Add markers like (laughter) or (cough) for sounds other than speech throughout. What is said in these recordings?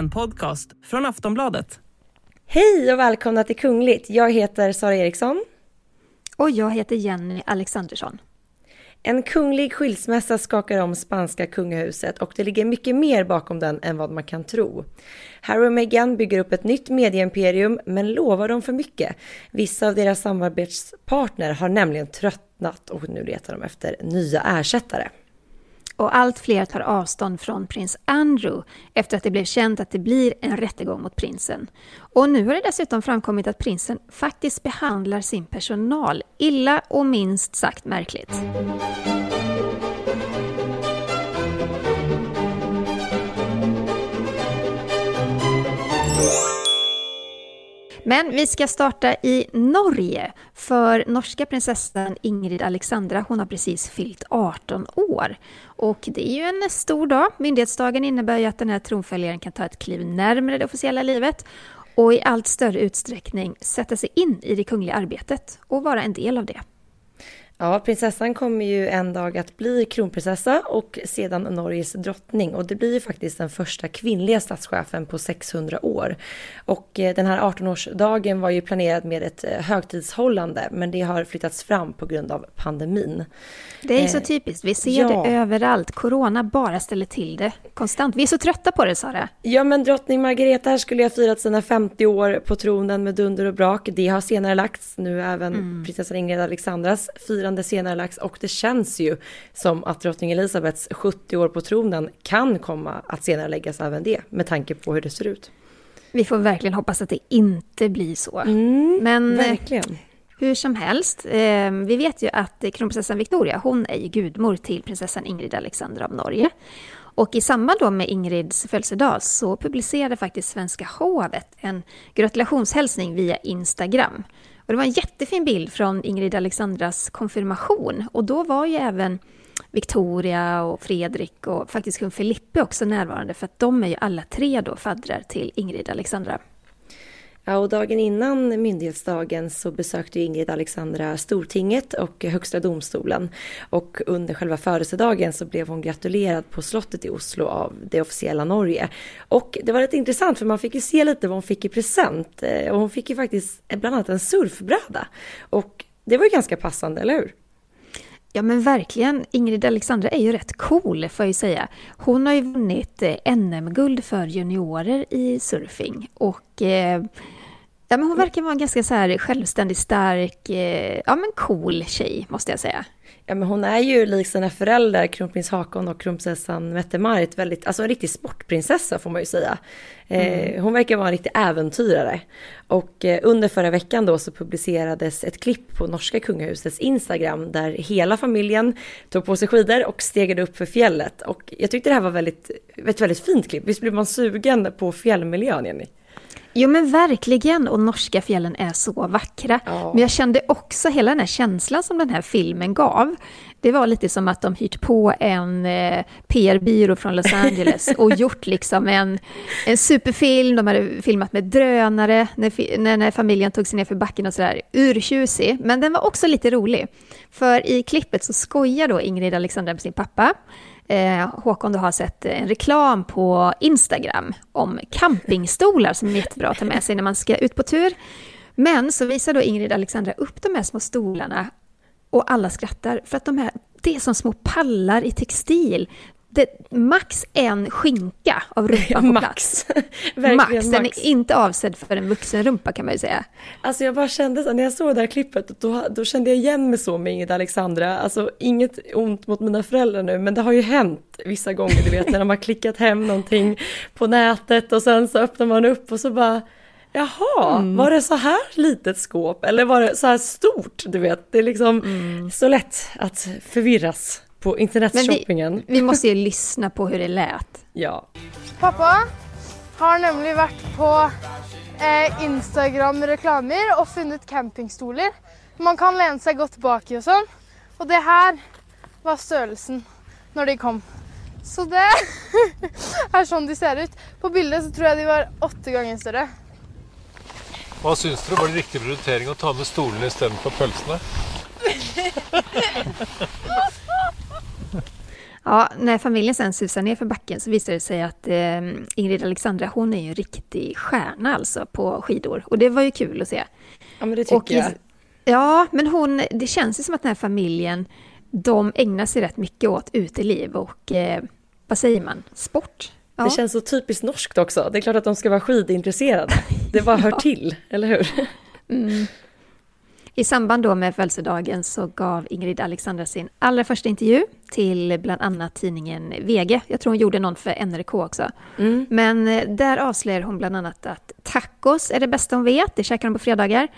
En podcast från Aftonbladet. Hej och välkomna till Kungligt. Jag heter Sara Eriksson. Och jag heter Jenny Alexandersson. En kunglig skilsmässa skakar om spanska kungahuset och det ligger mycket mer bakom den än vad man kan tro. Harry och Meghan bygger upp ett nytt medieimperium men lovar de för mycket? Vissa av deras samarbetspartner har nämligen tröttnat och nu letar de efter nya ersättare. Och allt fler tar avstånd från prins Andrew efter att det blev känt att det blir en rättegång mot prinsen. Och nu har det dessutom framkommit att prinsen faktiskt behandlar sin personal illa och minst sagt märkligt. Men vi ska starta i Norge, för norska prinsessan Ingrid Alexandra, hon har precis fyllt 18 år. Och det är ju en stor dag. Myndighetsdagen innebär ju att den här tronföljaren kan ta ett kliv närmare det officiella livet och i allt större utsträckning sätta sig in i det kungliga arbetet och vara en del av det. Ja, prinsessan kommer ju en dag att bli kronprinsessa och sedan Norges drottning. Och det blir ju faktiskt den första kvinnliga statschefen på 600 år. Och eh, den här 18-årsdagen var ju planerad med ett eh, högtidshållande, men det har flyttats fram på grund av pandemin. Det är så typiskt, vi ser ja. det överallt. Corona bara ställer till det konstant. Vi är så trötta på det, Sara. Ja, men drottning Margareta skulle ha firat sina 50 år på tronen med dunder och brak. Det har senare lagts, nu även mm. prinsessan Ingrid Alexandras firande firande senare lagts och det känns ju som att drottning Elizabeths 70 år på tronen kan komma att senare läggas även det med tanke på hur det ser ut. Vi får verkligen hoppas att det inte blir så. Mm, Men eh, verkligen. Hur som helst, eh, vi vet ju att kronprinsessan Victoria, hon är ju gudmor till prinsessan Ingrid Alexandra av Norge. Och i samband då med Ingrids födelsedag så publicerade faktiskt Svenska hovet en gratulationshälsning via Instagram. Och det var en jättefin bild från Ingrid Alexandras konfirmation. Och då var ju även Victoria och Fredrik och faktiskt kung Filippe också närvarande för att de är ju alla tre då faddrar till Ingrid Alexandra. Ja, och dagen innan myndighetsdagen så besökte Ingrid Alexandra Stortinget och Högsta domstolen. Och under själva födelsedagen så blev hon gratulerad på slottet i Oslo av det officiella Norge. Och det var rätt intressant för man fick ju se lite vad hon fick i present. Eh, och hon fick ju faktiskt bland annat en surfbräda. Och det var ju ganska passande, eller hur? Ja men verkligen, Ingrid Alexandra är ju rätt cool får jag ju säga. Hon har ju vunnit eh, NM-guld för juniorer i surfing och eh, ja, men hon verkar vara en ganska så här självständig, stark, eh, ja men cool tjej måste jag säga. Ja, men hon är ju lik sina föräldrar, kronprins Haakon och kronprinsessan Mette-Marit, väldigt, alltså en riktig sportprinsessa får man ju säga. Eh, mm. hon verkar vara en riktig äventyrare. Och eh, under förra veckan då så publicerades ett klipp på norska kungahusets Instagram där hela familjen tog på sig skidor och stegade upp för fjället. Och jag tyckte det här var väldigt, ett väldigt fint klipp. Visst blir man sugen på fjällmiljön, Jenny? Jo men verkligen, och norska fjällen är så vackra. Ja. Men jag kände också hela den här känslan som den här filmen gav. Det var lite som att de hyrt på en eh, PR-byrå från Los Angeles (laughs) och gjort liksom en, en superfilm. De hade filmat med drönare när, när, när familjen tog sig ner för backen och sådär. Urtjusig, men den var också lite rolig. För i klippet så skojar då Ingrid Alexandra med sin pappa eh, Håkon, du har sett en reklam på Instagram om campingstolar som är jättebra att ta med sig när man ska ut på tur. Men så visar då Ingrid Alexandra upp de här små stolarna och alla skrattar för att de här, det är som små pallar i textil det, max en skinka av rumpan på max. (laughs) plats. max. Den är inte avsedd för en vuxen rumpa kan man ju säga. Alltså jag bara kände så när jag såg det här klippet, då, då kände jag igen mig så med Ingrid Alexandra. Alltså inget ont mot mina föräldrar nu, men det har ju hänt vissa gånger, du vet, när de har klickat hem någonting på nätet och sen så öppnar man upp och så bara Jaha, mm. var det så här litet skåp eller var det så här stort? Du vet, det är liksom mm. så lätt att förvirras på internetshoppingen. Vi, vi, måste ju lyssna på hur det lät. Ja. Pappa har nämligen varit på eh, Instagram-reklamer och funnit campingstolar. Man kan lena sig gott bak i och sånt. Och det här var størrelsen när de kom. Så det (laughs) är så de ser ut. På bilden så tror jag de var åtta gånger större. Vad syns du? Var det riktig prioritering att ta med stolen istället för pölserna? (laughs) Ja, när familjen sen susar ner för backen så visade det sig att eh, Ingrid Alexandra, hon är ju en riktig stjärna alltså på skidor. Och det var ju kul att se. Ja, men det tycker och, jag. Ja, men hon, det känns ju som att den här familjen, de ägnar sig rätt mycket åt uteliv och eh, vad säger man, sport. Ja. Det känns så typiskt norskt också. Det är klart att de ska vara skidintresserade. (laughs) Det bara hör till, eller hur? Mm. I samband då med födelsedagen så gav Ingrid Alexandra sin allra första intervju till bland annat tidningen VG. Jag tror hon gjorde någon för NRK också. Mm. Men eh, där avslöjar hon bland annat att tacos är det bästa hon vet, det käkar de på fredagar.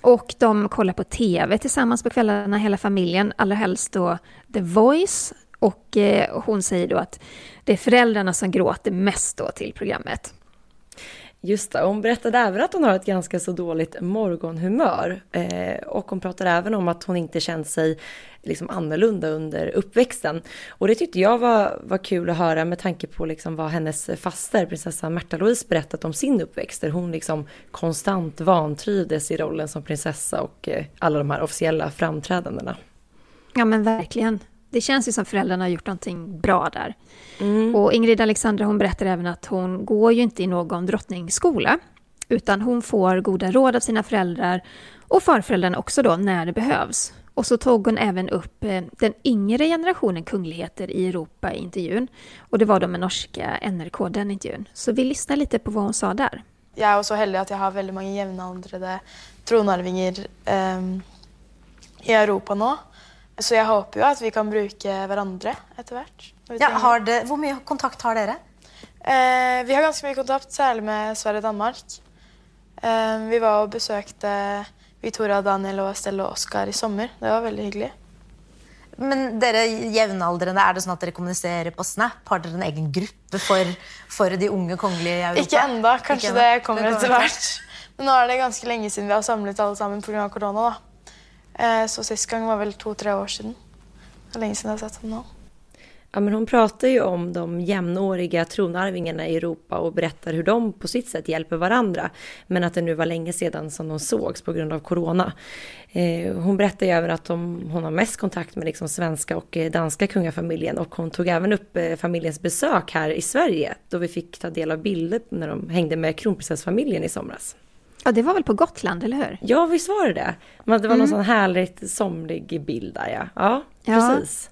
Och de kollar på TV tillsammans på kvällarna, hela familjen, allra helst då The Voice. Och eh, hon säger då att det är föräldrarna som gråter mest då till programmet. Just det, hon berättade även att hon har ett ganska så dåligt morgonhumör. Eh, och hon pratar även om att hon inte känt sig liksom annorlunda under uppväxten. Och det tyckte jag var, var kul att höra med tanke på liksom vad hennes faster, prinsessan Märta Louise, berättat om sin uppväxt. Där hon liksom konstant vantrivdes i rollen som prinsessa och eh, alla de här officiella framträdandena. Ja men verkligen. Det känns ju som föräldrarna har gjort någonting bra där. Mm. Och Ingrid Alexandra hon berättar även att hon går ju inte i någon drottningsskola. Utan hon får goda råd av sina föräldrar och farföräldrarna också då när det behövs. Och så tog hon även upp eh, den yngre generationen kungligheter i Europa i intervjun. Och det var då med norska NRK, den intervjun. Så vi lyssnar lite på vad hon sa där. Jag är så heldig att jag har väldigt många jämnåldrande tronarvingar um, i Europa nu. Så jag hoppas ju att vi kan bruka varandra efterhvert. Ja, har det, kontakt har ni? Eh, vi har ganska mycket kontakt, särskilt med Sverige och Danmark. Eh, vi var och besökte Victoria, Daniel och Stella och Oskar i sommar. Det var väldigt hyggligt. Men dere jevnaldrende, er det sånn at dere kommuniserer på Snap? Har dere en egen gruppe for, for de unge kongelige i Europa? Ikke enda, kanskje Ikke det kommer etter hvert. Men nå er det ganske lenge siden vi har samlet alle sammen pga. korona. da. Eh, så sist gång var väl två-tre år sedan. Det länge sedan jag sett honom. Ja, men hon pratar ju om de jämnåriga tronarvingarna i Europa och berättar hur de på sitt sätt hjälper varandra. Men att det nu var länge sedan som de sågs på grund av corona. Eh, hon berättar ju även att de, hon har mest kontakt med liksom svenska och eh, danska kungafamiljen och hon tog även upp familjens besök här i Sverige då vi fick ta del av bilder när de hängde med kronprinsessfamiljen i somras. Ja, det var väl på Gotland, eller hur? Ja, visst var det det? Men det var mm. någon sån härligt somlig bild där, ja. Ja, precis.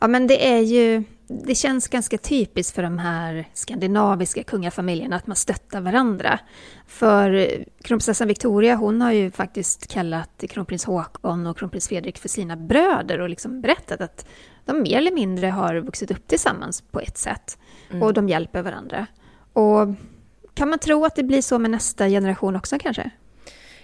Ja, men det är ju... Det känns ganska typiskt för de här skandinaviska kungafamiljerna att man stöttar varandra. För kronprinsessan Victoria, hon har ju faktiskt kallat kronprins Håkon och kronprins Fredrik för sina bröder och liksom berättat att de mer eller mindre har vuxit upp tillsammans på ett sätt. Mm. Och de hjälper varandra. Och kan man tro att det blir så med nästa generation också kanske?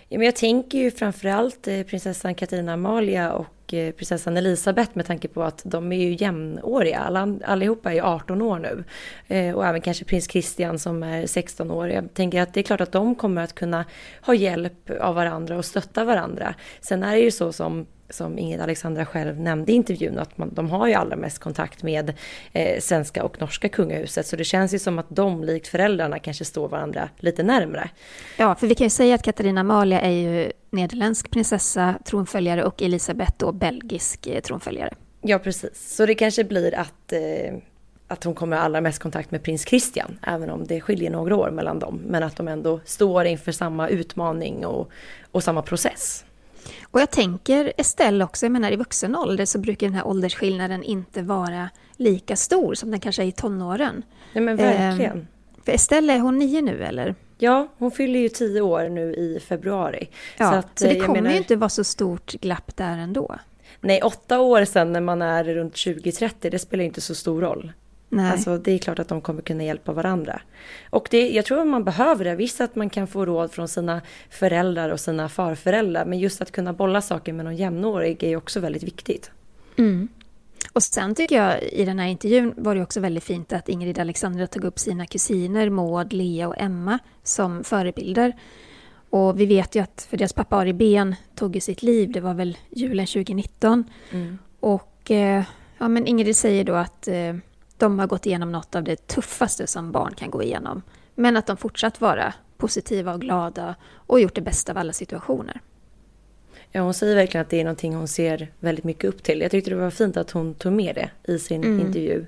Ja, men jag tänker ju framförallt eh, prinsessan Katarina Amalia och eh, prinsessan Elisabeth med tanke på att de är ju jämnåriga. Alla, allihopa är ju 18 år nu. Eh, och även kanske prins Christian som är 16 år. Jag tänker att det är klart att de kommer att kunna ha hjälp av varandra och stötta varandra. Sen är det ju så som som Ingrid Alexandra själv nämnde i intervjun, att man, de har ju allra mest kontakt med eh, svenska och norska kungahuset. Så det känns ju som att de, likt föräldrarna, kanske står varandra lite närmre. Ja, för vi kan ju säga att Katarina Amalia är ju nederländsk prinsessa, tronföljare och Elisabeth då belgisk eh, tronföljare. Ja, precis. Så det kanske blir att eh, att hon kommer allra mest kontakt med prins Christian, även om det skiljer några år mellan dem. Men att de ändå står inför samma utmaning och, och samma process. Och jag tänker Estelle också, jag menar i vuxen ålder så brukar den här åldersskillnaden inte vara lika stor som den kanske är i tonåren. Nej men verkligen. Eh, för Estelle, är hon nio nu eller? Ja, hon fyller ju tio år nu i februari. Ja, så, att, så det kommer menar... ju inte vara så stort glapp där ändå. Nej, åtta år sedan när man är runt 20-30, det spelar inte så stor roll. Nej. Alltså det är klart att de kommer kunna hjälpa varandra. Och det, jag tror att man behöver det. Visst att man kan få råd från sina föräldrar och sina farföräldrar. Men just att kunna bolla saker med någon jämnårig är också väldigt viktigt. Mm. Och sen tycker jag i den här intervjun var det också väldigt fint att Ingrid Alexandra tog upp sina kusiner Maud, Lea och Emma som förebilder. Och vi vet ju att för deras pappa Ari Ben tog ju sitt liv, det var väl julen 2019. Mm. Och eh, ja, men Ingrid säger då att eh, de har gått igenom något av det tuffaste som barn kan gå igenom. Men att de fortsatt vara positiva och glada och gjort det bästa av alla situationer. Ja, hon säger verkligen att det är någonting hon ser väldigt mycket upp till. Jag tyckte det var fint att hon tog med det i sin mm. intervju.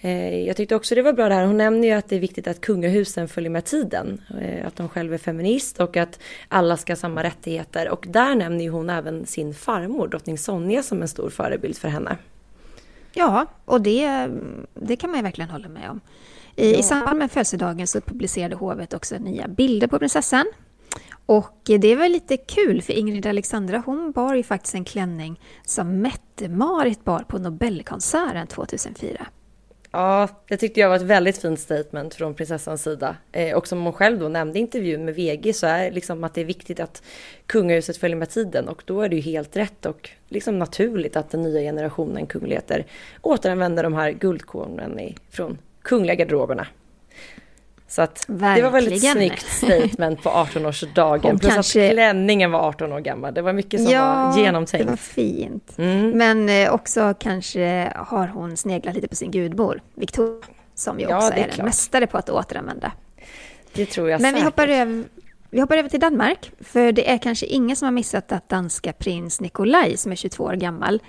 Eh, jag tyckte också det var bra det här, hon nämner ju att det är viktigt att kungahusen följer med tiden. Eh, att de själva är feminist och att alla ska ha samma rättigheter. Och där nämner ju hon även sin farmor, drottning Sonja, som en stor förebild för henne. Ja, och det, det kan man ju verkligen hålla med om. I, ja. I samband med födelsedagen så publicerade hovet också nya bilder på prinsessan. Och det var lite kul för Ingrid Alexandra hon bar ju faktiskt en klänning som Mette-Marit bar på Nobelkonserten 2004. Ja, det tyckte jag var ett väldigt fint statement från prinsessans sida. Eh, och som hon själv då nämnde i intervjun med VG så är liksom att det är viktigt att kungahuset följer med tiden och då är det ju helt rätt och liksom naturligt att den nya generationen kungligheter återanvänder de här guldkornen från kungliga garderoberna. Så att det var väldigt snyggt statement på 18-årsdagen. Plus kanske... att klänningen var 18 år gammal. Det var mycket som ja, var genomtänkt. det var fint. Mm. Men eh, också kanske har hon sneglat lite på sin gudmor, Victoria, som ju också ja, är, är en mästare på att återanvända. Det tror jag Men säkert. vi hoppar, över, vi hoppar över till Danmark, för det är kanske ingen som har missat att danska prins Nikolaj, som är 22 år gammal,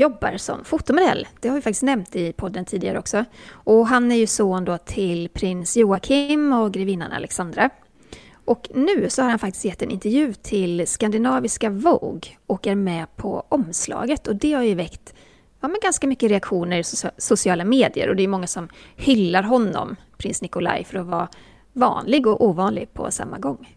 jobbar som fotomodell. Det har vi faktiskt nämnt i podden tidigare också. Och han är ju son då till prins Joakim och grevinnan Alexandra. Och nu så har han faktiskt gett en intervju till skandinaviska Vogue och är med på omslaget. Och det har ju väckt ja, men ganska mycket reaktioner i sociala medier och det är många som hyllar honom, prins Nikolaj, för att vara vanlig och ovanlig på samma gång.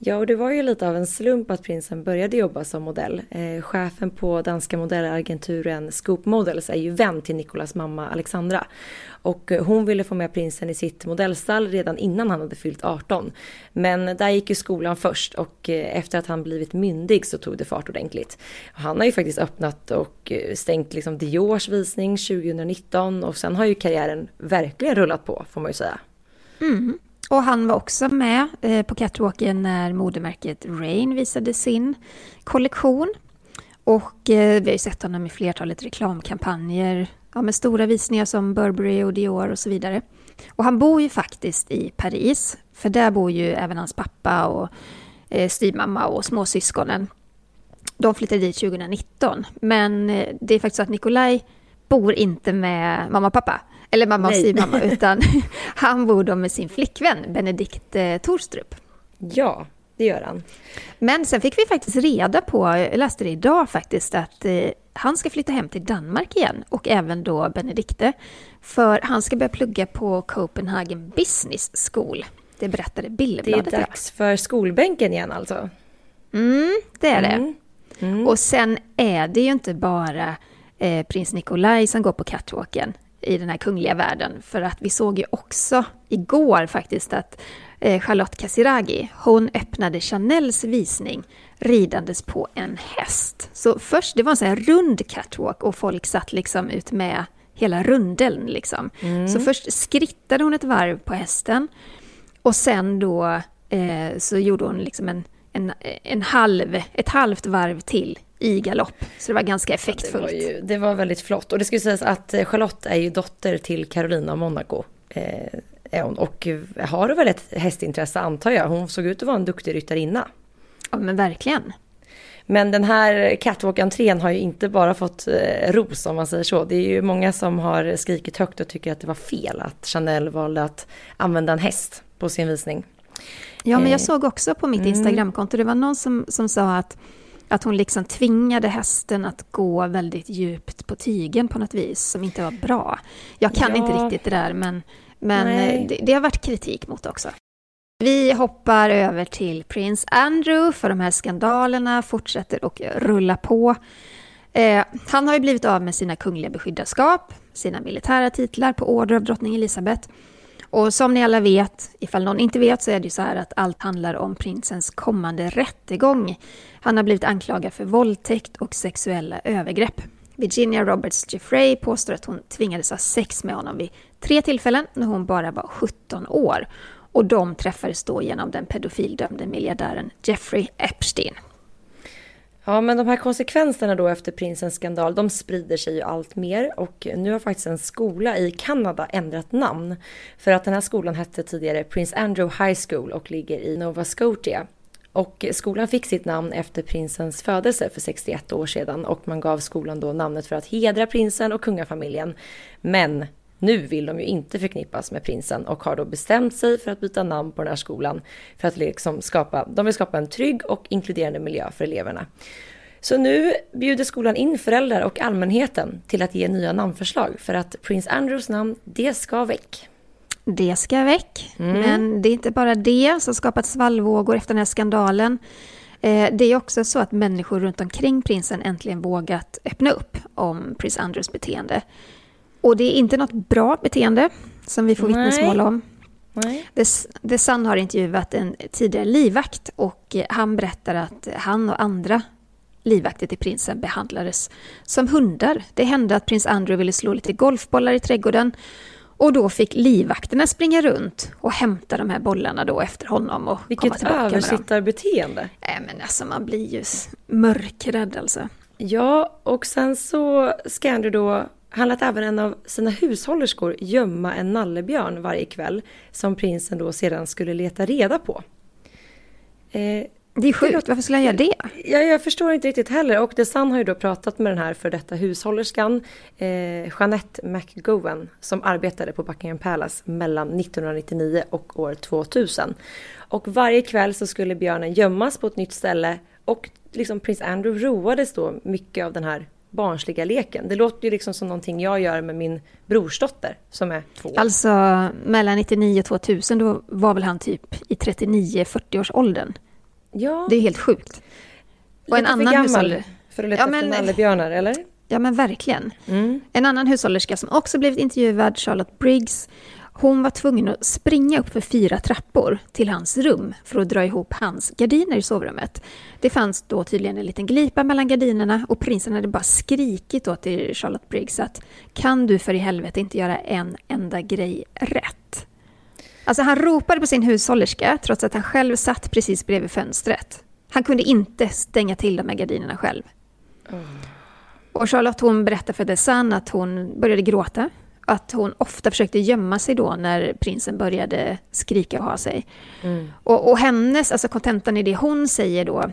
Ja, och det var ju lite av en slump att prinsen började jobba som modell. Eh, chefen på danska modellagenturen Scoop Models är ju vän till Nikolas mamma Alexandra. Och eh, hon ville få med prinsen i sitt modellstall redan innan han hade fyllt 18. Men där gick ju skolan först och eh, efter att han blivit myndig så tog det fart ordentligt. Han har ju faktiskt öppnat och eh, stängt liksom Diors visning 2019 och sen har ju karriären verkligen rullat på får man ju säga. Mm. Och han var också med eh, på catwalken när modemärket Rain visade sin kollektion. Och eh, vi har ju sett honom i flertalet reklamkampanjer ja, med stora visningar som Burberry och Dior och så vidare. Och han bor ju faktiskt i Paris, för där bor ju även hans pappa och eh, styvmamma och småsyskonen. De flyttade dit 2019, men eh, det är faktiskt så att Nikolaj bor inte med mamma och pappa, eller mamma och styvmamma, (laughs) utan han bor då med sin flickvän Benedikt eh, Torstrup. Ja, det gör han. Men sen fick vi faktiskt reda på, jag läste det idag faktiskt, att eh, han ska flytta hem till Danmark igen och även då Benedikte. För han ska börja plugga på Copenhagen Business School. Det berättade Billebladet. Det är dags för skolbänken igen alltså? Mm, det är det. Mm. Mm. Och sen är det ju inte bara eh, prins Nikolaj som går på catwalken i den här kungliga världen. För att vi såg ju också igår faktiskt att eh, Charlotte Casiraghi, hon öppnade Chanels visning ridandes på en häst. Så först, det var en sån här rund catwalk och folk satt liksom ut med hela rundeln liksom. Mm. Så först skrittade hon ett varv på hästen och sen då eh, så gjorde hon liksom en, en, en halv, ett halvt varv till i galopp. Så det var ganska effektfullt. Ja, det, var ju, det var väldigt flott. Och det ska sägas att eh, Charlotte är ju dotter till Carolina av Monaco. Eh, är hon. Och har väl ett hästintresse antar jag. Hon såg ut att vara en duktig ryttarinna. Ja men verkligen. Men den här catwalk-entrén har ju inte bara fått eh, ros om man säger så. Det är ju många som har skrikit högt och tycker att det var fel att Chanel valde att använda en häst på sin visning. Ja, men jag eh, såg också på mitt mm. Instagramkonto, det var någon som, som sa att att hon liksom tvingade hästen att gå väldigt djupt på tygen på något vis som inte var bra. Jag kan ja. inte riktigt det där men, men det, det, har varit kritik mot också. Vi hoppar över till Prince Andrew för de här skandalerna fortsätter att rulla på. Eh, han har ju blivit av med sina kungliga beskyddarskap, sina militära titlar på order av drottning Elizabeth och som ni alla vet, ifall någon inte vet, så är det ju så här att allt handlar om prinsens kommande rättegång. Han har blivit anklagad för våldtäkt och sexuella övergrepp. Virginia Roberts Jeffrey påstår att hon tvingades ha sex med honom vid tre tillfällen när hon bara var 17 år. Och de träffades då genom den pedofildömde miljardären Jeffrey Epstein. Ja, men de här konsekvenserna då efter prinsens skandal, de sprider sig ju allt mer och nu har faktiskt en skola i Kanada ändrat namn. För att den här skolan hette tidigare Prince Andrew High School och ligger i Nova Scotia. Och skolan fick sitt namn efter prinsens födelse för 61 år sedan och man gav skolan då namnet för att hedra prinsen och kungafamiljen. Men nu vill de ju inte förknippas med prinsen och har då bestämt sig för att byta namn på den här skolan för att liksom skapa, de vill skapa en trygg och inkluderande miljö för eleverna. Så nu bjuder skolan in föräldrar och allmänheten till att ge nya namnförslag för att Prins Andrews namn, det ska väck. Det ska väck, mm. men det är inte bara det som skapat svallvågor efter den här skandalen. Eh, det är också så att människor runt omkring prinsen äntligen vågat öppna upp om prins Andrews beteende. Och det är inte något bra beteende som vi får vittnesmål om. Nej. The Sun har intervjuat en tidigare livvakt och han berättar att han och andra livvakter till prinsen behandlades som hundar. Det hände att prins Andrew ville slå lite golfbollar i trädgården och då fick livvakterna springa runt och hämta de här bollarna då efter honom och Vilket komma tillbaka översittarbeteende. Nej men alltså man blir ju mörkrädd alltså. Ja, och sen så ska Andrew då han lät även en av sina hushållerskor gömma en nallebjörn varje kväll som prinsen då sedan skulle leta reda på. Eh, det är sjukt, varför skulle han göra det? Ja, jag förstår inte riktigt heller. Och Sun har ju då pratat med den här för detta hushållerskan, eh, Jeanette McGowan, som arbetade på Buckingham Palace mellan 1999 och år 2000. Och varje kväll så skulle björnen gömmas på ett nytt ställe och liksom prins Andrew roades då mycket av den här barnsliga leken. Det låter ju liksom som någonting jag gör med min brorsdotter som är två. Alltså mellan 99 och 2000 då var väl han typ i 39-40 års åldern. Ja. Det är helt sjukt. Och Lite en annan för gammal hushåll... för att leta ja, men... efter nallebjörnar, eller? Ja men verkligen. Mm. En annan hushållerska som också blivit intervjuad, Charlotte Briggs, hon var tvungen att springa upp för fyra trappor till hans rum för att dra ihop hans gardiner i sovrummet. Det fanns då tydligen en liten glipa mellan gardinerna och prinsen hade bara skrikit då till Charlotte Briggs att kan du för i helvete inte göra en enda grej rätt? Alltså han ropade på sin hushållerska trots att han själv satt precis bredvid fönstret. Han kunde inte stänga till de här gardinerna själv. Mm. Och Charlotte hon berättade för The Sun att hon började gråta att hon ofta försökte gömma sig då när prinsen började skrika och ha sig. Mm. Och, och, hennes, alltså kontentan i det hon säger då,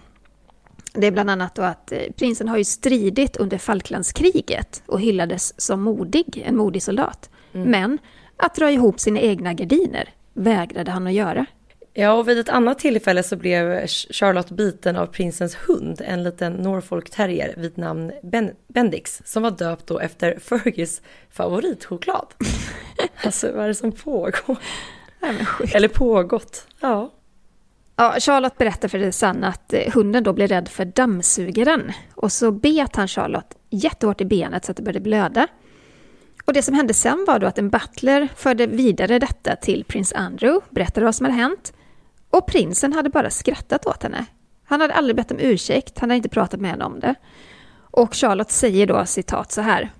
det är bland annat då att eh, prinsen har ju stridit under Falklandskriget och hyllades som modig, en modig soldat. Mm. Men att dra ihop sina egna gardiner vägrade han att göra. Ja, och vid ett annat tillfälle så blev Charlotte biten av prinsens hund, en liten Norfolk terrier vid namn ben Bendix, som var döpt då efter Fergies favoritchoklad. (laughs) alltså vad är det som pågår? Eller pågått, ja. Ja, Charlotte berättar för Sun att eh, hunden då blev rädd för dammsugaren och så bet han Charlotte jättehårt i benet så att det började blöda. Och det som hände sen var då att en butler förde vidare detta till prins Andrew, berättade vad som hade hänt och prinsen hade bara skrattat åt henne. Han hade aldrig bett om ursäkt, han hade inte pratat med henne om det. Och Charlotte säger då citat så här.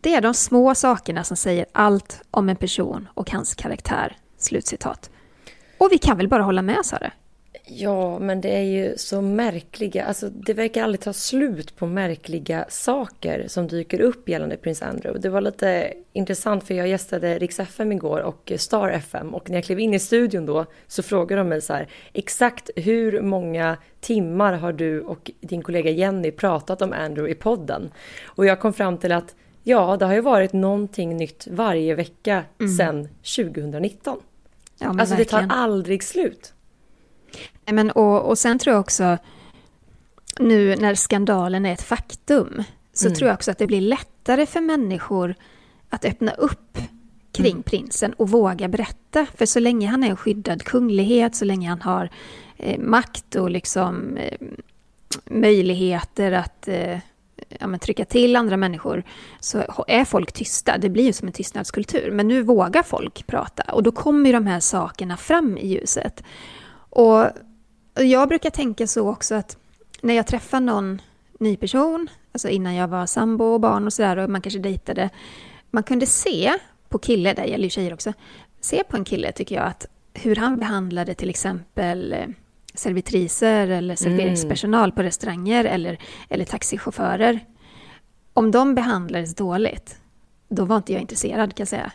Det är de små sakerna som säger allt om en person och hans karaktär. Slutcitat. Och vi kan väl bara hålla med, sa det. Ja, men det är ju så märkliga, alltså det verkar aldrig ta slut på märkliga saker som dyker upp gällande prins Andrew. Det var lite intressant för jag gästade Rix FM igår och Star FM och när jag klev in i studion då så frågade de mig så här, exakt hur många timmar har du och din kollega Jenny pratat om Andrew i podden? Och jag kom fram till att ja, det har ju varit någonting nytt varje vecka mm. sedan 2019. Ja, alltså verkligen. det tar aldrig slut. Men, och, och sen tror jag också, nu när skandalen är ett faktum, så mm. tror jag också att det blir lättare för människor att öppna upp kring mm. prinsen och våga berätta. För så länge han är en skyddad kunglighet, så länge han har eh, makt och liksom eh, möjligheter att eh, ja, trycka till andra människor, så är folk tysta. Det blir ju som en tystnadskultur. Men nu vågar folk prata och då kommer de här sakerna fram i ljuset. Och jag brukar tänka så också att när jag träffar någon ny person, alltså innan jag var sambo och barn och sådär och man kanske dejtade, man kunde se på kille, det gäller ju tjejer också, se på en kille tycker jag att hur han behandlade till exempel eh, servitriser eller serveringspersonal mm. på restauranger eller, eller taxichaufförer. Om de behandlades dåligt, då var inte jag intresserad kan jag säga.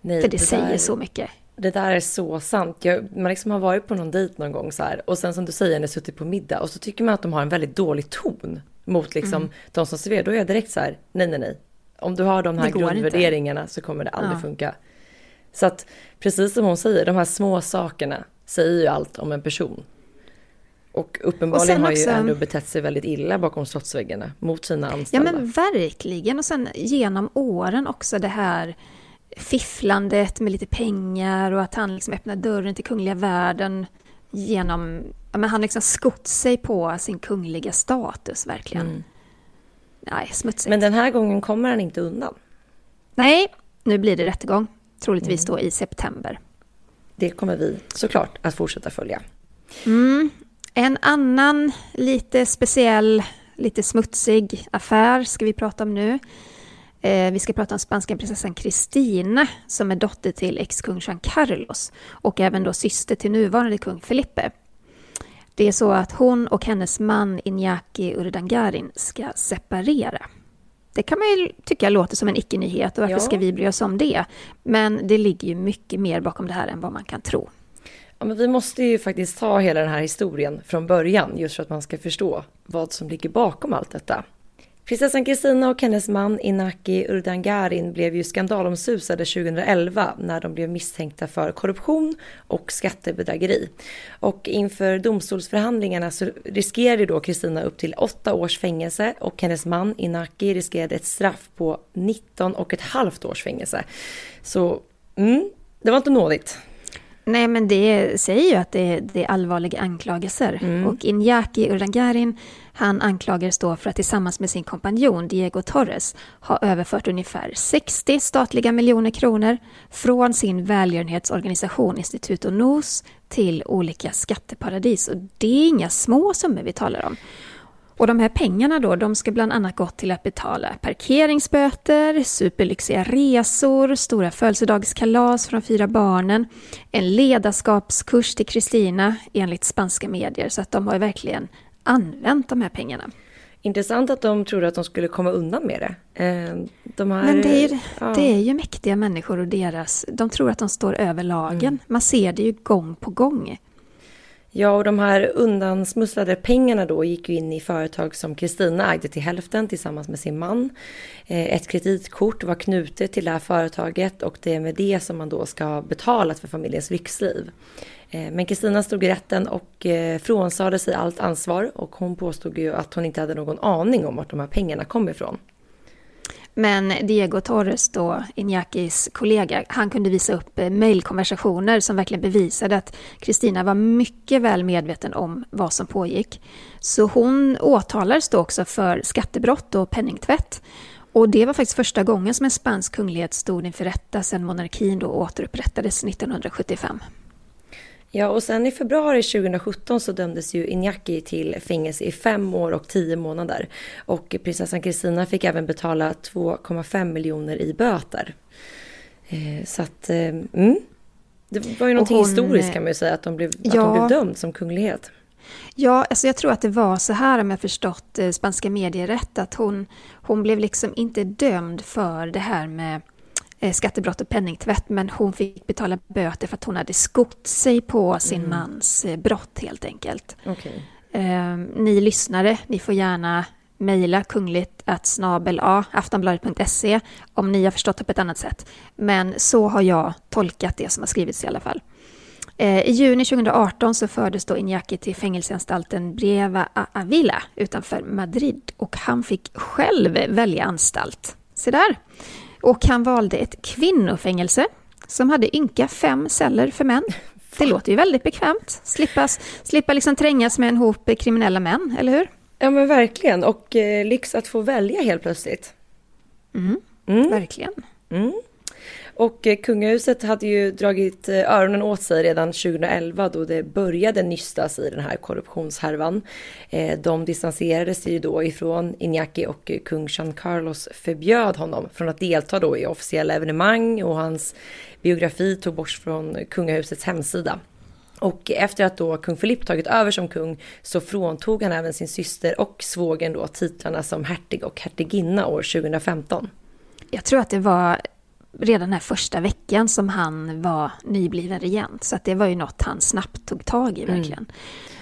Nej, För det, det säger där... så mycket. Det där är så sant. Jag, man liksom har varit på någon dejt någon gång så här och sen som du säger, när suttit på middag och så tycker man att de har en väldigt dålig ton mot liksom mm. de som serverar. Då är jag direkt så här, nej nej nej. Om du har de här grundvärderingarna inte. så kommer det aldrig ja. funka. Så att precis som hon säger, de här små sakerna säger ju allt om en person. Och uppenbarligen och har ju ändå betett sig väldigt illa bakom slottsväggarna mot sina anställda. Ja men verkligen. Och sen genom åren också det här fifflandet med lite pengar och att han liksom öppnar dörren till kungliga världen genom... Men han liksom skott sig på sin kungliga status verkligen. Mm. Nej, smutsigt. Men den här gången kommer han inte undan. Nej, nu blir det rättegång. Troligtvis mm. då i september. Det kommer vi såklart att fortsätta följa. Mm. En annan lite speciell, lite smutsig affär ska vi prata om nu. Eh, vi ska prata om spanska prinsessan Kristina som är dotter till ex-kung Juan Carlos och även då syster till nuvarande kung Felipe. Det är så att hon och hennes man Iñaki Urdangarin ska separera. Det kan man ju tycka låter som en icke-nyhet och varför ja. ska vi bry oss om det? Men det ligger ju mycket mer bakom det här än vad man kan tro. Ja, men vi måste ju faktiskt ta hela den här historien från början just för att man ska förstå vad som ligger bakom allt detta. Prinsessan Kristina och hennes man Inaki Urdangarin blev ju skandalomsusade 2011 när de blev misstänkta för korruption och skattebedrägeri. Och inför domstolsförhandlingarna så riskerade då Kristina upp till åtta års fängelse och hennes man Inaki riskerade ett straff på 19 och ett halvt års fängelse. Så mm, det var inte nådigt. Nej, men det säger ju att det, det är allvarliga anklagelser. Mm. Och Inyaki Urdangarin, han anklagades då för att tillsammans med sin kompanjon Diego Torres ha överfört ungefär 60 statliga miljoner kronor från sin välgörenhetsorganisation Instituto NOS till olika skatteparadis. Och det är inga små summor vi talar om. Och de här pengarna då, de ska bland annat gå till att betala parkeringsböter, superlyxiga resor, stora födelsedagskalas för de fyra barnen, en ledarskapskurs till Kristina enligt spanska medier, så att de har verkligen använt de här pengarna. Intressant att de trodde att de skulle komma undan med det. Eh, de här, Men det är, ju, ja. det är ju mäktiga människor och deras, de tror att de står över lagen. Mm. Man ser det ju gång på gång. Ja, och de här undansmusslade pengarna då gick ju in i företag som Kristina ägde till hälften tillsammans med sin man. Eh, ett kreditkort var knutet till det här företaget och det är med det som man då ska ha betalat för familjens lyxliv. Eh, men Kristina stod i rätten och eh, frånsade sig allt ansvar och hon påstod ju att hon inte hade någon aning om vart de här pengarna kom ifrån. Men Diego Torres, då, Iñakis kollega, han kunde visa upp eh, mejlkonversationer som verkligen bevisade att Kristina var mycket väl medveten om vad som pågick. Så hon åtalades då också för skattebrott och penningtvätt. Och det var faktiskt första gången som en spansk kunglighet stod inför rätta sedan monarkin då återupprättades 1975. Ja, och sen i februari 2017 så dömdes ju Iñaki till fängelse i fem år och tio månader. Och prinsessan Kristina fick även betala 2,5 miljoner i böter. Eh, så att, eh, mm. Det var ju någonting hon, historiskt kan man ju säga, att, de blev, ja, att de blev dömd som kunglighet. Ja, alltså jag tror att det var så här om jag förstått eh, spanska medier rätt, att hon, hon blev liksom inte dömd för det här med Eh, skattebrott och penningtvätt, men hon fick betala böter för att hon hade skott sig på sin mm. mans eh, brott helt enkelt. Okay. Eh, ni lyssnare, ni får gärna mejla kungligt att snabel a, aftonbladet.se om ni har förstått det på ett annat sätt. Men så har jag tolkat det som har skrivits i alla fall. Eh, I juni 2018 så fördes då Iñaki till fängelseanstalten Breva Avila utanför Madrid och han fick själv välja anstalt. Se där! Och han valde ett kvinnofängelse som hade ynka fem celler för män. Det låter ju väldigt bekvämt. Slippa, slippa liksom trängas med en hop kriminella män, eller hur? Ja men verkligen, och eh, lyx att få välja helt plötsligt. Mm, mm. Verkligen. Mm. Och eh, kungahuset hade ju dragit eh, öronen åt sig redan 2011 då det började nystas i den här korruptionshärvan. Eh, de distanserade sig ju då ifrån Iñaki och kung Jean Carlos förbjöd honom från att delta då i officiella evenemang och hans biografi tog bort från kungahusets hemsida. Och efter att då kung Philippe tagit över som kung så fråntog han även sin syster och svågen då titlarna som hertig och hertiginna år 2015. Jag tror att det var redan den här första veckan som han var nybliven regent. Så att det var ju något han snabbt tog tag i mm. verkligen. Mm.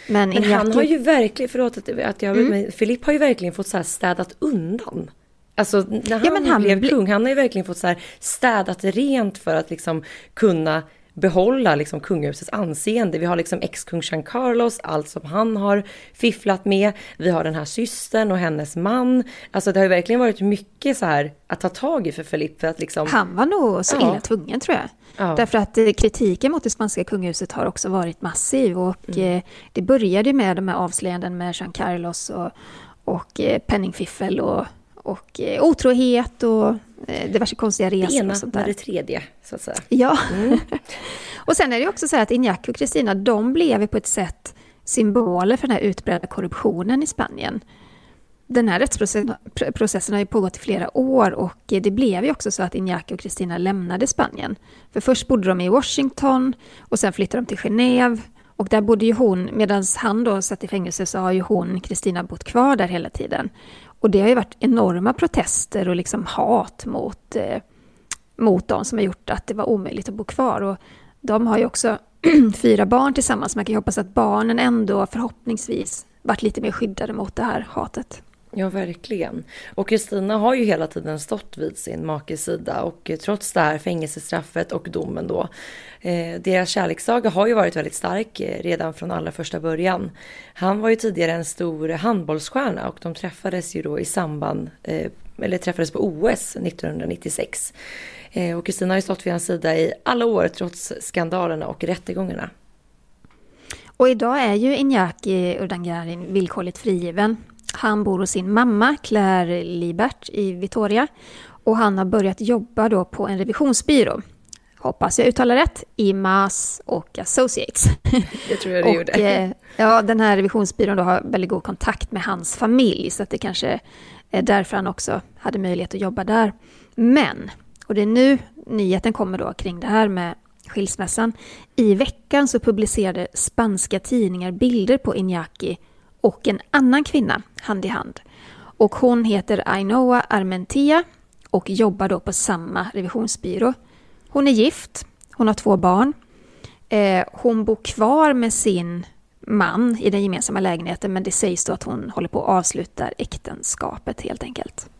Men, Men han har ju verkligen, förlåt att jag mm. Filip har ju verkligen fått så här städat undan. Alltså när han, ja, han blev kung, han har ju verkligen fått så här städat rent för att liksom kunna behålla liksom kungahusets anseende. Vi har liksom ex-kung Jean Carlos, allt som han har fifflat med. Vi har den här systern och hennes man. Alltså det har ju verkligen varit mycket så här att ta tag i för Felipe. För att liksom... Han var nog så illa tvungen tror jag. Ja. Därför att eh, kritiken mot det spanska kungahuset har också varit massiv. Och mm. Eh, det började med de här avslöjanden med Jean Carlos och, och eh, penningfiffel och och otrohet och diverse konstiga resor. Det ena och sånt där. det tredje, så att säga. Ja. Mm. (laughs) och sen är det också så att Iñaki och Kristina, de blev på ett sätt symboler för den här utbredda korruptionen i Spanien. Den här rättsprocessen har ju pågått i flera år och det blev ju också så att Iñaki och Kristina lämnade Spanien. För först bodde de i Washington och sen flyttade de till Genève. Och där bodde ju hon, medan han då satt i fängelse så har ju hon, Kristina, bott kvar där hela tiden. Och det har ju varit enorma protester och liksom hat mot, eh, mot dem som har gjort att det var omöjligt att bo kvar. Och de har ju också (clears throat) fyra barn tillsammans. Man kan ju hoppas att barnen ändå förhoppningsvis varit lite mer skyddade mot det här hatet. Ja, verkligen. Och Kristina har ju hela tiden stått vid sin makes sida och trots det här fängelsestraffet och domen då. Eh, deras kärlekssaga har ju varit väldigt stark eh, redan från allra första början. Han var ju tidigare en stor handbollsstjärna och de träffades ju då i samband, eh, eller träffades på OS 1996. Eh, och Kristina har ju stått vid hans sida i alla år trots skandalerna och rättegångarna. Och idag är ju Inyaki Urdangarin villkorligt frigiven. Han bor hos sin mamma Claire Libert i Vitoria och han har börjat jobba då på en revisionsbyrå. Hoppas jag uttalar rätt, Imas och Associates. (laughs) Det tror jag du gjorde. Eh, ja, den här revisionsbyrån då har väldigt god kontakt med hans familj så att det kanske är därför han också hade möjlighet att jobba där. Men, och det är nu nyheten kommer då kring det här med skilsmässan. I veckan så publicerade spanska tidningar bilder på Iñaki och en annan kvinna hand i hand. Och hon heter Ainoa Armentia och jobbar då på samma revisionsbyrå. Hon är gift, hon har två barn. Eh, hon bor kvar med sin man i den gemensamma lägenheten men det sägs då att hon håller på att avsluta äktenskapet helt enkelt.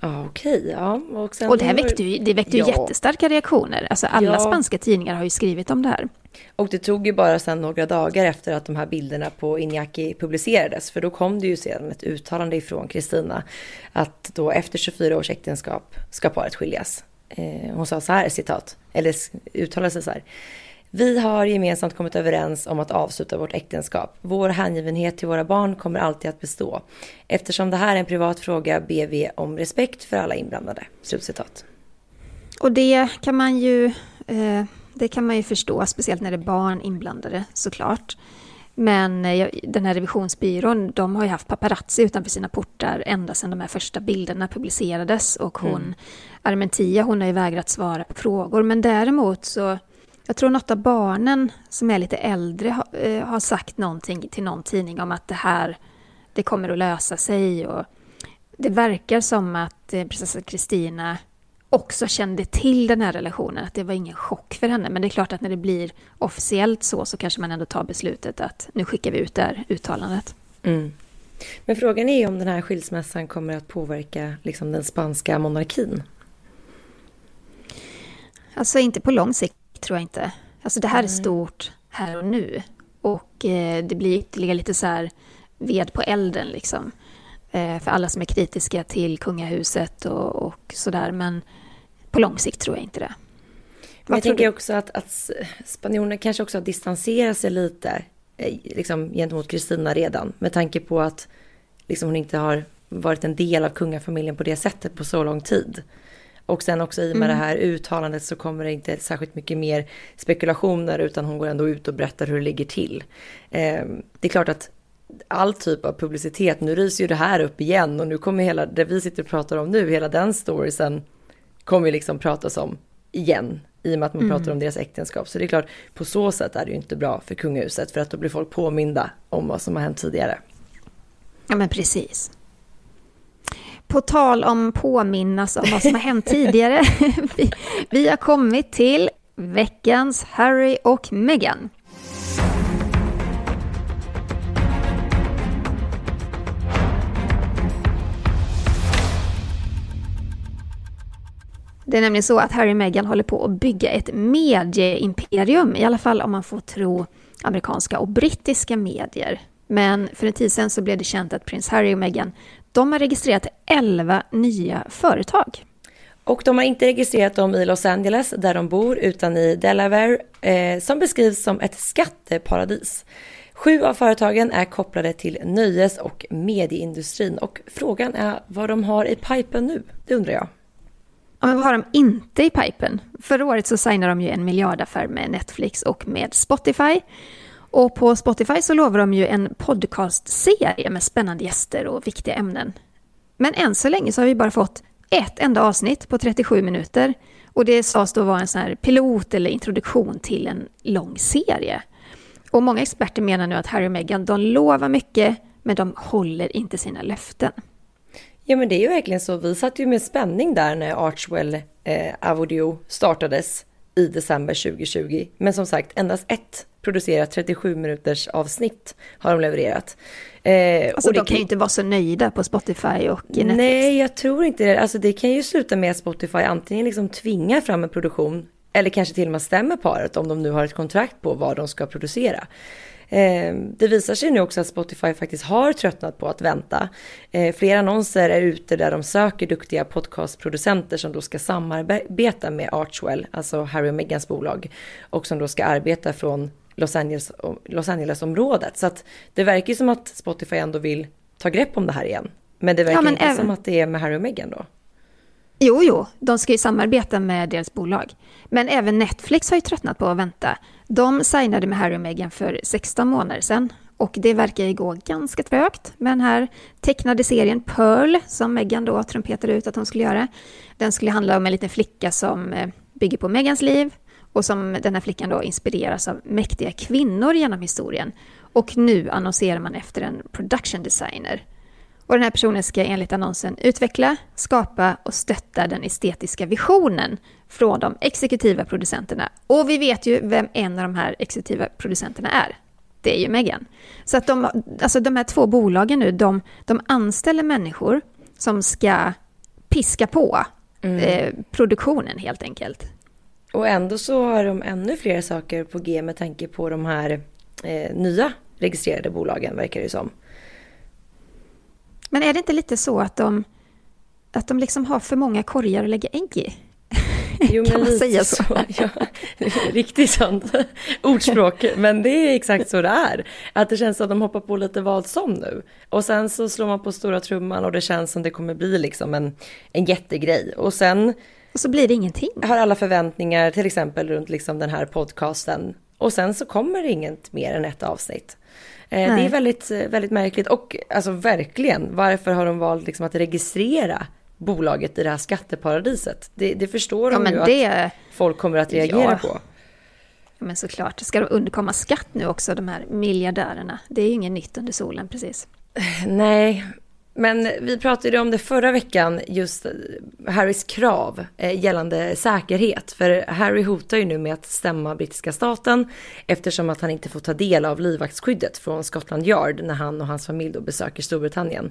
Ja, okej. Ja. Och, och det här väckte ju, det väckte ja. ju jättestarka reaktioner. Alltså alla ja. spanska tidningar har ju skrivit om det här. Och det tog ju bara sedan några dagar efter att de här bilderna på Iñaki publicerades. För då kom det ju sedan ett uttalande ifrån Kristina. Att då efter 24 års äktenskap ska paret skiljas. Eh, hon sa så här, citat, eller uttalade sig så här. Vi har gemensamt kommit överens om att avsluta vårt äktenskap. Vår hängivenhet till våra barn kommer alltid att bestå. Eftersom det här är en privat fråga ber vi om respekt för alla inblandade. Slutcitat. Och det kan man ju, eh, det kan man ju förstå, speciellt när det är barn inblandade såklart. Men eh, den här revisionsbyrån, de har ju haft paparazzi utanför sina portar ända sedan de här första bilderna publicerades. Och hon, mm. Armentia, hon har ju vägrat svara på frågor. Men däremot så jag tror något av barnen som är lite äldre har, eh, har sagt någonting till någon tidning om att det här, det kommer att lösa sig. Och det verkar som att eh, prinsessa Kristina också kände till den här relationen, att det var ingen chock för henne. Men det är klart att när det blir officiellt så, så kanske man ändå tar beslutet att nu skickar vi ut det här uttalandet. Mm. Men frågan är ju om den här skilsmässan kommer att påverka liksom, den spanska monarkin. Alltså inte på lång sikt tror jag inte. Alltså det här är stort här och nu. Och eh, det blir ytterligare lite så här ved på elden liksom. Eh, för alla som är kritiska till kungahuset och, och sådär. Men på lång sikt tror jag inte det. Men jag tänker du? också att, att spanjorerna kanske också har distanserat sig lite eh, liksom, gentemot Kristina redan. Med tanke på att liksom, hon inte har varit en del av kungafamiljen på det sättet på så lång tid. Och sen också i och med mm. det här uttalandet så kommer det inte särskilt mycket mer spekulationer utan hon går ändå ut och berättar hur det ligger till. Eh, det är klart att all typ av publicitet, nu rys ju det här upp igen och nu kommer hela, det vi sitter och pratar om nu, hela den storiesen kommer ju liksom pratas om igen i och med att man mm. pratar om deras äktenskap. Så det är klart, på så sätt är det ju inte bra för kungahuset för att då blir folk påminda om vad som har hänt tidigare. Ja men precis. på tal om påminnas om vad som har hänt tidigare. (laughs) vi, vi har kommit till veckans Harry och Meghan. Det är nämligen så att Harry och Meghan håller på att bygga ett medieimperium, i alla fall om man får tro amerikanska och brittiska medier. Men för en tid sedan så blev det känt att prins Harry och Meghan, de har registrerat 11 nya företag. Och de har inte registrerat dem i Los Angeles där de bor utan i Delaware eh, som beskrivs som ett skatteparadis. Sju av företagen är kopplade till nöjes och medieindustrin och frågan är vad de har i pipen nu, det undrar jag. Ja, men vad har de inte i pipen? Förra året så signade de ju en miljardaffär med Netflix och med Spotify. Och på Spotify så lovar de ju en podcastserie med spännande gäster och viktiga ämnen. Men än så länge så har vi bara fått ett enda avsnitt på 37 minuter. Och det sades då vara en sån här pilot eller introduktion till en lång serie. Och många experter menar nu att Harry och Meghan, de lovar mycket, men de håller inte sina löften. Ja men det är ju verkligen så. Vi satt ju med spänning där när Archwell eh, Avodio startades i december 2020. Men som sagt, endast ett producerat 37 minuters avsnitt har de levererat. Eh, alltså och de kan ju inte vara så nöjda på Spotify och Netflix. Nej, jag tror inte det. Alltså det kan ju sluta med att Spotify antingen liksom tvingar fram en produktion eller kanske till och med stämmer paret om de nu har ett kontrakt på vad de ska producera. Eh, det visar sig nu också att Spotify faktiskt har tröttnat på att vänta. Eh, flera annonser är ute där de söker duktiga podcastproducenter som då ska samarbeta med Archwell, alltså Harry och Megans bolag, och som då ska arbeta från Los, Angeles, Los Angeles-området. Så att det verkar ju som att Spotify ändå vill ta grepp om det här igen. Men det verkar ja, inte även... som att det är med Harry och Meghan då. Jo, jo, de ska ju samarbeta med deras bolag. Men även Netflix har ju tröttnat på att vänta. De signade med Harry och Meghan för 16 månader sedan. Och det verkar ju gå ganska trögt med den här tecknade serien Pearl, som Meghan då trumpetade ut att hon skulle göra. Den skulle handla om en liten flicka som eh, bygger på Megans liv och som den här flickan då inspireras av mäktiga kvinnor genom historien. Och nu annonserar man efter en production designer. Och den här personen ska enligt annonsen utveckla, skapa och stötta den estetiska visionen från de exekutiva producenterna. Och vi vet ju vem en av de här exekutiva producenterna är. Det är ju Megan. Så att de, alltså de här två bolagen nu, de, de anställer människor som ska piska på mm. eh, produktionen helt enkelt. Och ändå så har de ännu fler saker på G med tanke på de här eh, nya registrerade bolagen verkar det som. Men är det inte lite så att de, att de liksom har för många korgar att lägga ägg i? (laughs) Jo, kan man säga så? så ja, (laughs) riktigt sånt (laughs) ordspråk. Men det är exakt så det är. Att det känns som att de hoppar på lite vad som nu. Och sen så slår man på stora trumman och det känns som det kommer bli liksom en, en jättegrej. Och sen och så blir det ingenting. Har alla förväntningar till exempel runt liksom den här podcasten. Och sen så kommer det inget mer än ett avsnitt. Eh, det är väldigt, väldigt märkligt och alltså verkligen, varför har de valt liksom att registrera bolaget i det här skatteparadiset? Det, det förstår ja, de ju det... att folk kommer att reagera ja. på. Ja, men såklart. Ska de undkomma skatt nu också, de här miljardärerna? Det är ju inget nytt under solen precis. Nej, men vi pratade om det förra veckan, just Harrys krav eh, gällande säkerhet. För Harry hotar ju nu med att stämma brittiska staten eftersom att han inte får ta del av livvaktsskyddet från Scotland Yard när han och hans familj då besöker Storbritannien.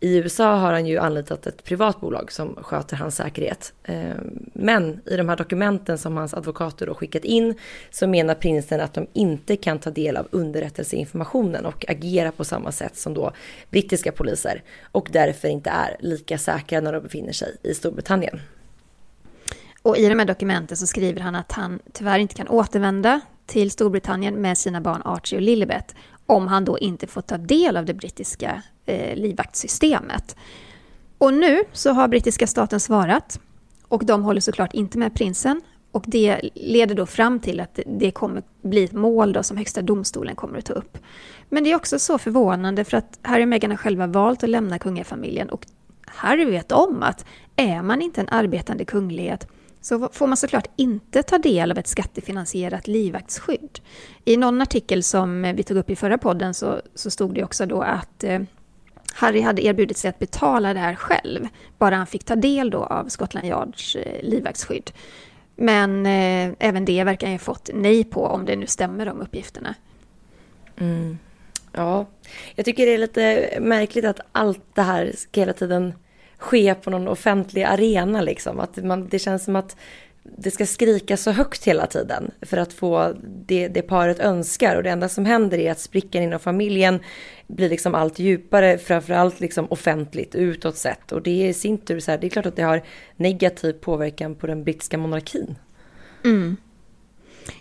I USA har han ju anlitat ett privat bolag som sköter hans säkerhet. Eh, men i de här dokumenten som hans advokater då skickat in så menar prinsen att de inte kan ta del av underrättelseinformationen och agera på samma sätt som då brittiska poliser och därför inte är lika säkra när de befinner sig i Storbritannien. Och i de här dokumenten så skriver han att han tyvärr inte kan återvända till Storbritannien med sina barn Archie och Lilibet om han då inte får ta del av det brittiska eh, livvaktssystemet. Och nu så har brittiska staten svarat och de håller såklart inte med prinsen och det leder då fram till att det kommer bli ett mål då som Högsta domstolen kommer att ta upp. Men det är också så förvånande för att Harry och Meghan har själva valt att lämna kungafamiljen och Harry vet om att är man inte en arbetande kunglighet så får man såklart inte ta del av ett skattefinansierat livvaktsskydd. I någon artikel som vi tog upp i förra podden så, så stod det också då att eh, Harry hade erbjudit sig att betala det här själv, bara han fick ta del då av Scotland Yards eh, livvaktsskydd. Men eh, även det verkar han ju fått nej på, om det nu stämmer de uppgifterna. Mm. Ja, jag tycker det är lite märkligt att allt det här ska hela tiden ske på någon offentlig arena liksom. Att man, det känns som att det ska skrika så högt hela tiden för att få det, det paret önskar. Och det enda som händer är att sprickan inom familjen blir liksom allt djupare, framförallt liksom offentligt, utåt sett. Och det är i sin tur så här, det är klart att det har negativ påverkan på den brittiska monarkin. Mm.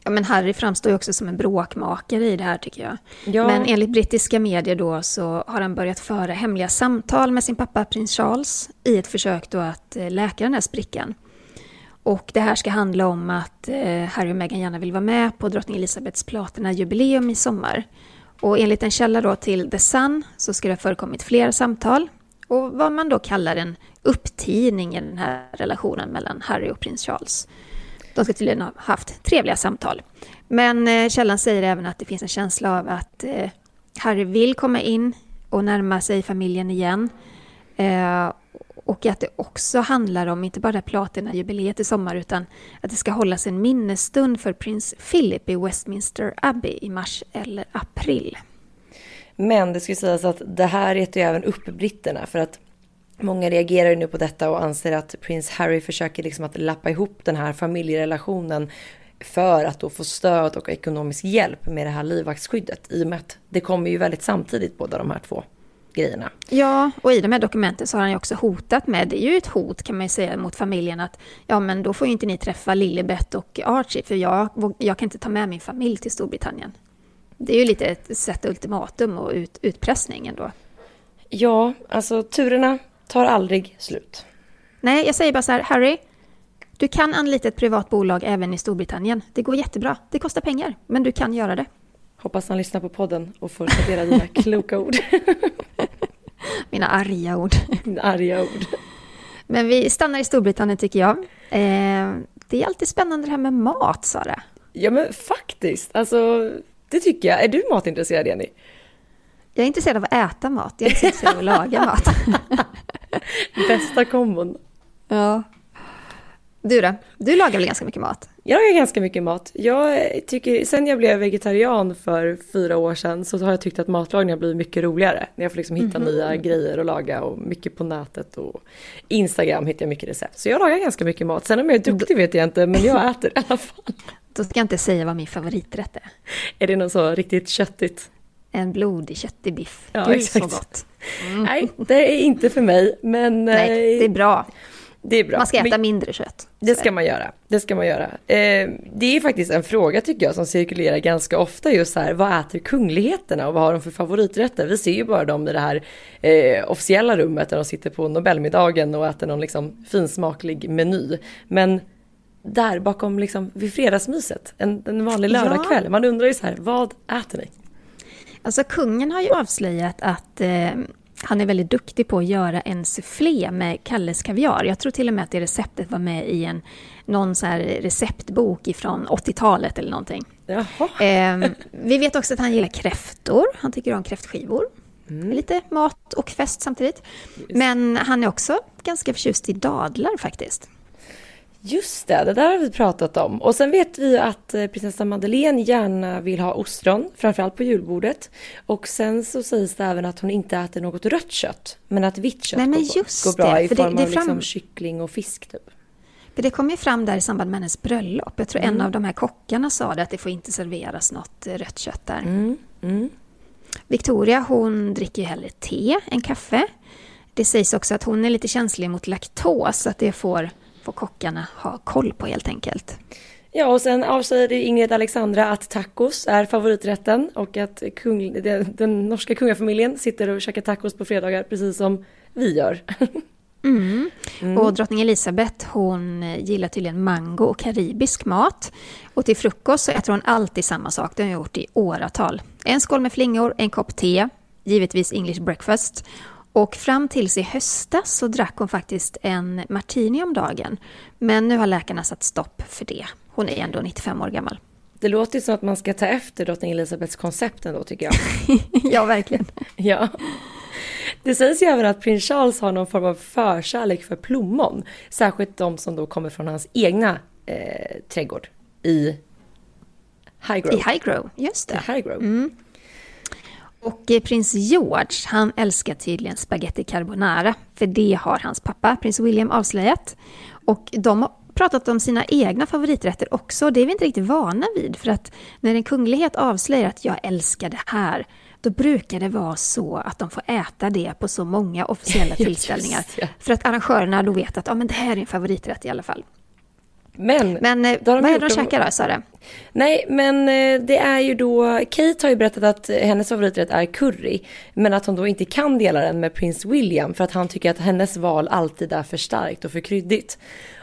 Ja, men Harry framstår ju också som en bråkmakare i det här tycker jag. Ja. Men enligt brittiska medier då så har han börjat föra hemliga samtal med sin pappa prins Charles i ett försök då att eh, läka den här sprickan. Och det här ska handla om att eh, Harry och Meghan gärna vill vara med på drottning Elizabeths platina-jubileum i sommar. Och enligt en källa då till The Sun så ska det ha förekommit flera samtal och vad man då kallar en upptidning i den här relationen mellan Harry och prins Charles. De ska tydligen ha haft trevliga samtal. Men eh, källan säger även att det finns en känsla av att eh, Harry vill komma in och närma sig familjen igen. Och att det också handlar om, inte bara platinajubileet i sommar, utan att det ska hållas en minnesstund för prins Philip i Westminster Abbey i mars eller april. Men det ska sägas att det här retar ju även upp britterna för att Många reagerar nu på detta och anser att prins Harry försöker liksom att lappa ihop den här familjerelationen för att då få stöd och ekonomisk hjälp med det här livvaktsskyddet. I och med att det kommer ju väldigt samtidigt båda de här två grejerna. Ja, och i de här dokumenten så har han ju också hotat med, det är ju ett hot kan man ju säga mot familjen att ja men då får ju inte ni träffa Lilibet och Archie för jag, jag kan inte ta med min familj till Storbritannien. Det är ju lite ett sätt ultimatum och ut, utpressning ändå. Ja, alltså turerna tar aldrig slut. Nej, jag säger bara så här, Harry, du kan anlita ett privat bolag även i Storbritannien. Det går jättebra. Det kostar pengar, men du kan göra det. Hoppas han lyssnar på podden och får ta del av dina (laughs) kloka ord. (laughs) Mina arga ord. Mina arga ord. Men vi stannar i Storbritannien tycker jag. Eh, det är alltid spännande det här med mat, Sara. Ja, men faktiskt. Alltså, det tycker jag. Är du matintresserad, Jenny? Jag är intresserad av att äta mat. Jag är inte intresserad av att laga mat. (laughs) Bästa kombon. Ja. Du då? Du lagar väl ganska mycket mat? Jag lagar ganska mycket mat. Jag tycker, sen jag blev vegetarian för fyra år sedan så har jag tyckt att matlagning har blivit mycket roligare. När jag får liksom hitta mm -hmm. nya grejer att laga och mycket på nätet och Instagram hittar jag mycket recept. Så jag lagar ganska mycket mat. Sen om jag är duktig vet jag inte, men jag äter i alla fall. Då ska jag inte säga vad min favoriträtt är. Är det något så riktigt köttigt? En blodig köttig biff. Ja, Gud exakt. så gott. Mm. Nej, det är inte för mig, men... Nej, det är bra. Det är bra. Man ska äta mindre kött. Det ska man göra. Det ska man göra. Eh, det är faktiskt en fråga tycker jag som cirkulerar ganska ofta just här. Vad äter kungligheterna och vad har de för favoriträtter? Vi ser ju bara dem i det här eh, officiella rummet där de sitter på Nobelmiddagen och äter någon liksom finsmaklig meny. Men där bakom liksom vid fredagsmyset, en, en vanlig lördagkväll, ja. man undrar ju så här, vad äter ni? Alltså kungen har ju avslöjat att eh, han är väldigt duktig på att göra en soufflé med Kalles kaviar. Jag tror till och med att det receptet var med i en, någon så receptbok ifrån 80-talet eller någonting. Eh, vi vet också att han gillar kräftor. Han tycker om kräftskivor. Mm. Lite mat och fest samtidigt. Just. Men han är också ganska förtjust i dadlar faktiskt. Just det, det där har vi pratat om. Och sen vet vi att eh, prinsessa Madeleine gärna vill ha ostron, framförallt på julbordet. Och sen så sägs det även att hon inte äter något rött kött, men att vitt kött Nej, men går, just går bra det, i form det, det av fram... liksom kyckling och fisk typ. För det kom ju fram där i samband med hennes bröllop. Jag tror mm. en av de här kockarna sa det, att det får inte serveras något eh, rött kött där. Mm. Mm. Victoria, hon dricker ju hellre te än kaffe. Det sägs också att hon är lite känslig mot laktos, att det får får kockarna ha koll på helt enkelt. Ja, och sen avsäger Ingrid Alexandra att tacos är favoriträtten och att kung, den, den norska kungafamiljen sitter och käkar tacos på fredagar precis som vi gör. (laughs) Mm. Mm. Och drottning Elisabeth hon gillar tydligen mango och karibisk mat. Och till frukost så äter hon alltid samma sak, det har hon gjort i åratal. En skål med flingor, en kopp te, givetvis English breakfast och fram tills i höstas så drack hon faktiskt en martini om dagen. Men nu har läkarna satt stopp för det. Hon är ändå 95 år gammal. Det låter ju som att man ska ta efter drottning Elisabeths koncept ändå tycker jag. (laughs) ja, verkligen. (laughs) ja. Det sägs ju även att prins Charles har någon form av förkärlek för plommon. Särskilt de som då kommer från hans egna eh, trädgård i Highgrove. I Highgrove, just det. I Highgrove. Mm. Och eh, prins George, han älskar tydligen spaghetti carbonara. För det har hans pappa, prins William, avslöjat. Och de har pratat om sina egna favoriträtter också. Det är vi inte riktigt vana vid. För att när en kunglighet avslöjar att jag älskar det här, då brukar det vara så att de får äta det på så många officiella (laughs) tillställningar. För att arrangörerna då vet att ja, men det här är en favoriträtt i alla fall. Men, men eh, vad är det de käkar då, Sara? Nej, men eh, det är ju då, Kate har ju berättat att hennes favoriträtt är curry, men att hon då inte kan dela den med prins William för att han tycker att hennes val alltid är för starkt och för kryddigt.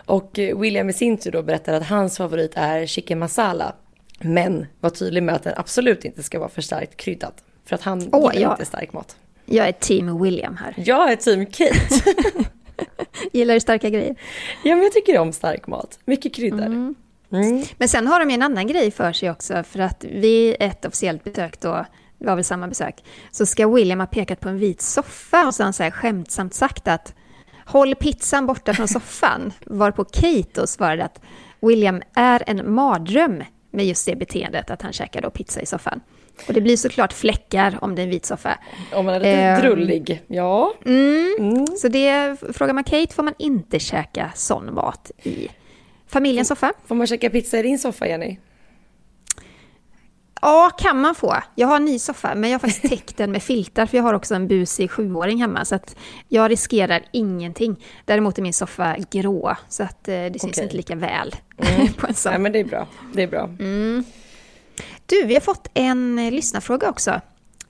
Och eh, William i sin tur då berättar att hans favorit är chicken masala, men var tydlig med att den absolut inte ska vara för starkt kryddad. För att han oh, gillar ja. inte stark mat. Jag är team William här. Jag är team Kate. (laughs) (laughs) Gillar du starka grejer? Ja, men jag tycker om stark mat. Mycket kryddor. Mm. Mm. Men sen har de en annan grej för sig också, för att vid ett officiellt besök då, det var väl samma besök, så ska William ha pekat på en vit soffa och så har han så här skämtsamt sagt att håll pizzan borta från soffan, (laughs) varpå Kate då svarade att William är en mardröm med just det beteendet att han käkar då pizza i soffan. Och det blir såklart fläckar om det är en vit soffa. Om man är lite eh, drullig, ja. Mm, mm. Så det, frågar man Kate får man inte käka sån mat i familjens soffa. Får man käka pizza i din soffa, Jenny? Ja, kan man få. Jag har en ny soffa, men jag har faktiskt (laughs) täckt den med filtar, för jag har också en busig sjuåring hemma, så att jag riskerar ingenting. Däremot är min soffa grå, så att eh, det syns okay. inte lika väl mm. (laughs) på en sån. Ja, men det är bra. Det är bra. Mm. Du, vi har fått en eh, lyssnarfråga också.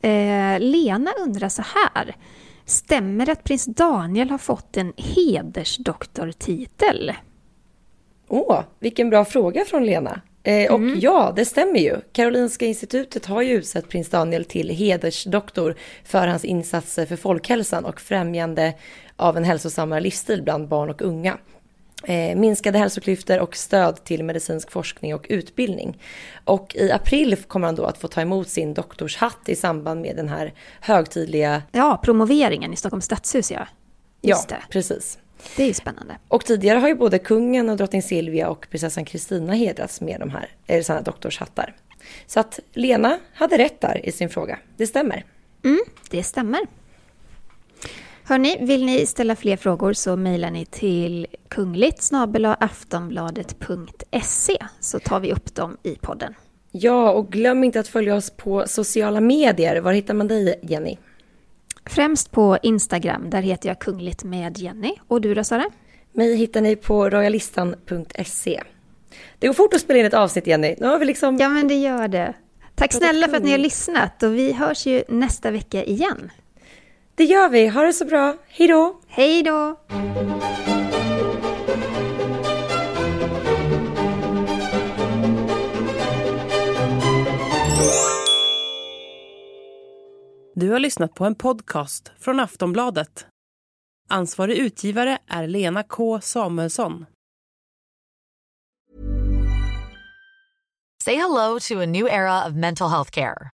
Eh, Lena undrar så här. Stämmer det att prins Daniel har fått en hedersdoktortitel? Åh, vilken bra fråga från Lena. Eh, och mm. ja, det stämmer ju. Karolinska institutet har ju utsett prins Daniel till hedersdoktor för hans insatser för folkhälsan och främjande av en hälsosammare livsstil bland barn och unga minskade hälsoklyftor och stöd till medicinsk forskning och utbildning. Och i april kommer han då att få ta emot sin doktorshatt i samband med den här högtidliga... Ja, promoveringen i Stockholms stadshus ja. Just ja, det. precis. Det är ju spännande. Och tidigare har ju både kungen och drottning Silvia och prinsessan Kristina hedrats med de här, eller sådana doktorshattar. Så att Lena hade rätt där i sin fråga. Det stämmer. Mm, det stämmer. Hörni, vill ni ställa fler frågor så mejlar ni till kungligt aftonbladet.se så tar vi upp dem i podden. Ja, och glöm inte att följa oss på sociala medier. Var hittar man dig, Jenny? Främst på Instagram, där heter jag kungligt med Jenny. Och du då, Sara? Mig hittar ni på royalistan.se. Det går fort att spela in ett avsnitt, Jenny. Nu har vi liksom... Ja, men det gör det. Tack snälla för att ni har lyssnat och vi hörs ju nästa vecka igen. Det gör vi. Ha det så bra. Hej då! Hej då! Du har lyssnat på en podcast från Aftonbladet. Ansvarig utgivare är Lena K Samuelsson. Say hello to a new era of mental health care.